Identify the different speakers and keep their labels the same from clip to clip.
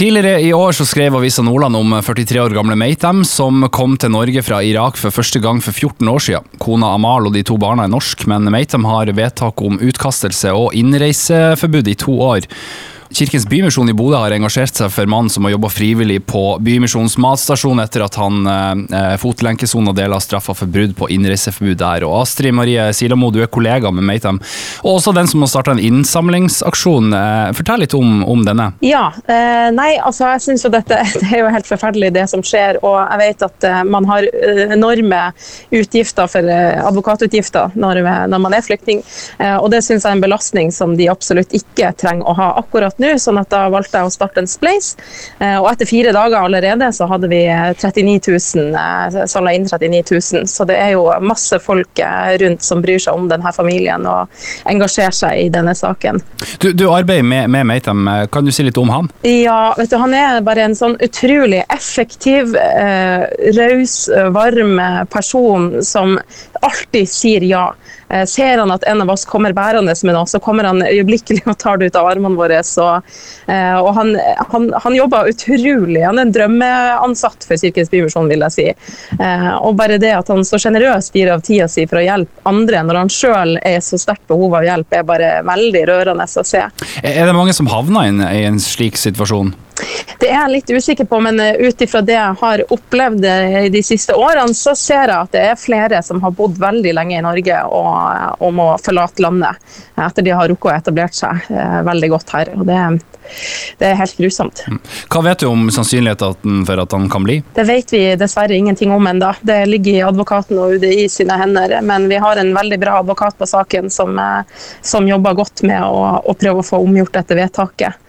Speaker 1: Tidligere i år så skrev Avisa Nordland om 43 år gamle Meitem, som kom til Norge fra Irak for første gang for 14 år siden. Kona Amal og de to barna er norsk, men Meitem har vedtak om utkastelse og innreiseforbud i to år. Kirkens Bymisjon i Bodø har engasjert seg for mannen som har jobba frivillig på Bymisjonens matstasjon etter at han eh, fotlenkesona deler av straffa for brudd på innreiseforbud der. Og Astrid Marie Silamo, du er kollega med Meitam, og også den som har starta en innsamlingsaksjon. Eh, fortell litt om, om denne.
Speaker 2: Ja, eh, nei, altså jeg syns jo dette det er jo helt forferdelig det som skjer. Og jeg vet at eh, man har eh, enorme utgifter for eh, advokatutgifter når, når man er flyktning. og det syns jeg er en belastning som de absolutt ikke trenger å ha akkurat nå, sånn at da valgte jeg å starte en spleis. Eh, og etter fire dager allerede så hadde vi 39 000, samla inn 39 000. Så det er jo masse folk eh, rundt som bryr seg om denne familien og engasjerer seg i denne saken.
Speaker 1: Du, du arbeider med, med Meitam, kan du si litt om han?
Speaker 2: Ja, vet du, han er bare en sånn utrolig effektiv, eh, raus, varm person som alltid sier ja. Eh, ser han at en av oss kommer bærende med noe, så kommer han øyeblikkelig og tar det ut av armene våre. Så, eh, og han, han, han, jobber utrolig. Han er en drømmeansatt for Kirkens Bymisjon, vil jeg si. Eh, og bare det at han så sjenerøst gir av tida si for å hjelpe andre når han sjøl er så sterkt behov av hjelp, er bare veldig rørende å se.
Speaker 1: Er det mange som havner i en slik situasjon?
Speaker 2: Det er jeg litt usikker på, men eh, ut ifra det jeg har opplevd eh, de siste årene, så ser jeg at det er flere som har bodd veldig lenge i Norge og, eh, og må forlate landet etter de har rukket å etablert seg veldig godt her. og det, det er helt grusomt. Mm.
Speaker 1: Hva vet du om sannsynligheten for at han kan bli?
Speaker 2: Det vet vi dessverre ingenting om ennå. Det ligger i advokaten og UDI sine hender. Men vi har en veldig bra advokat på saken som, som jobber godt med å, å prøve å få omgjort dette vedtaket.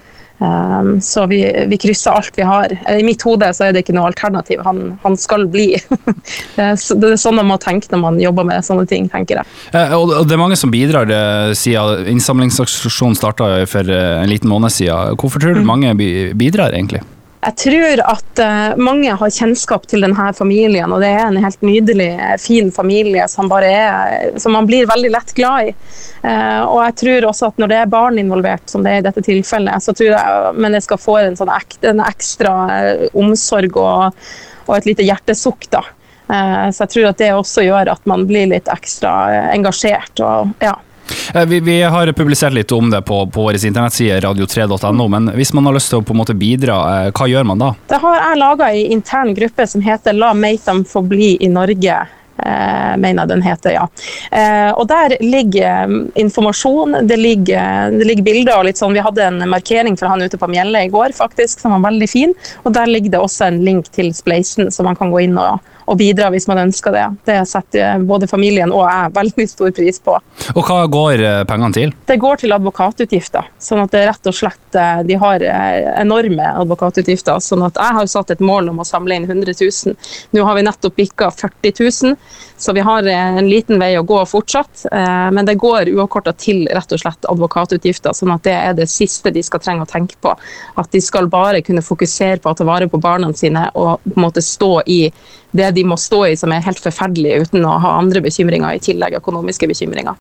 Speaker 2: Um, så vi, vi, krysser alt vi har. I mitt hode så er det ikke noe alternativ. Han, han skal bli. det er sånn man må tenke når man jobber med sånne ting, tenker jeg.
Speaker 1: Eh, og det er mange som bidrar det, siden innsamlingsaksjonen starta for eh, en liten måned siden. Hvorfor tror du mm. mange bidrar, egentlig?
Speaker 2: Jeg tror at uh, mange har kjennskap til denne familien, og det er en helt nydelig, fin familie som, er, som man blir veldig lett glad i. Uh, og jeg tror også at når det er barn involvert, som det er i dette tilfellet, så tror jeg mennesker får en, sånn ek, en ekstra omsorg og, og, et lite hjertesukk. da. så jeg tror at det også gjør at man blir litt ekstra engasjert. og ja.
Speaker 1: Eh, vi, vi, har publisert litt om det på, på vår internettside radio3.no, men hvis man har lyst til å på en måte bidra, eh, hva gjør man da?
Speaker 2: Det har jeg laga ei intern gruppe som heter La Meitam få bli i Norge. Eh, mener den heter, ja. Og Der ligger informasjon, det ligger, det ligger, bilder og litt sånn. Vi hadde en markering for han ute på Mjelle i går, faktisk, som var veldig fin. Og Der ligger det også en link til Spleisen, så man kan gå inn og og bidra hvis man ønsker det. Det setter både familien og jeg veldig stor pris på.
Speaker 1: Og Hva går eh, pengene til?
Speaker 2: Det går til advokatutgifter. sånn at det rett og slett, eh, De har eh, enorme advokatutgifter. sånn at Jeg har satt et mål om å samle inn 100 000. Nå har vi nettopp bikka 40 000, så vi har en liten vei å gå fortsatt. Men det går uavkorta til rett og slett advokatutgifter, sånn at det er det siste de skal trenge å tenke på. At de skal bare kunne fokusere på å ta vare på barna sine og på en måte stå i det de må stå i som er helt forferdelige uten å ha andre bekymringer i tillegg økonomiske bekymringer.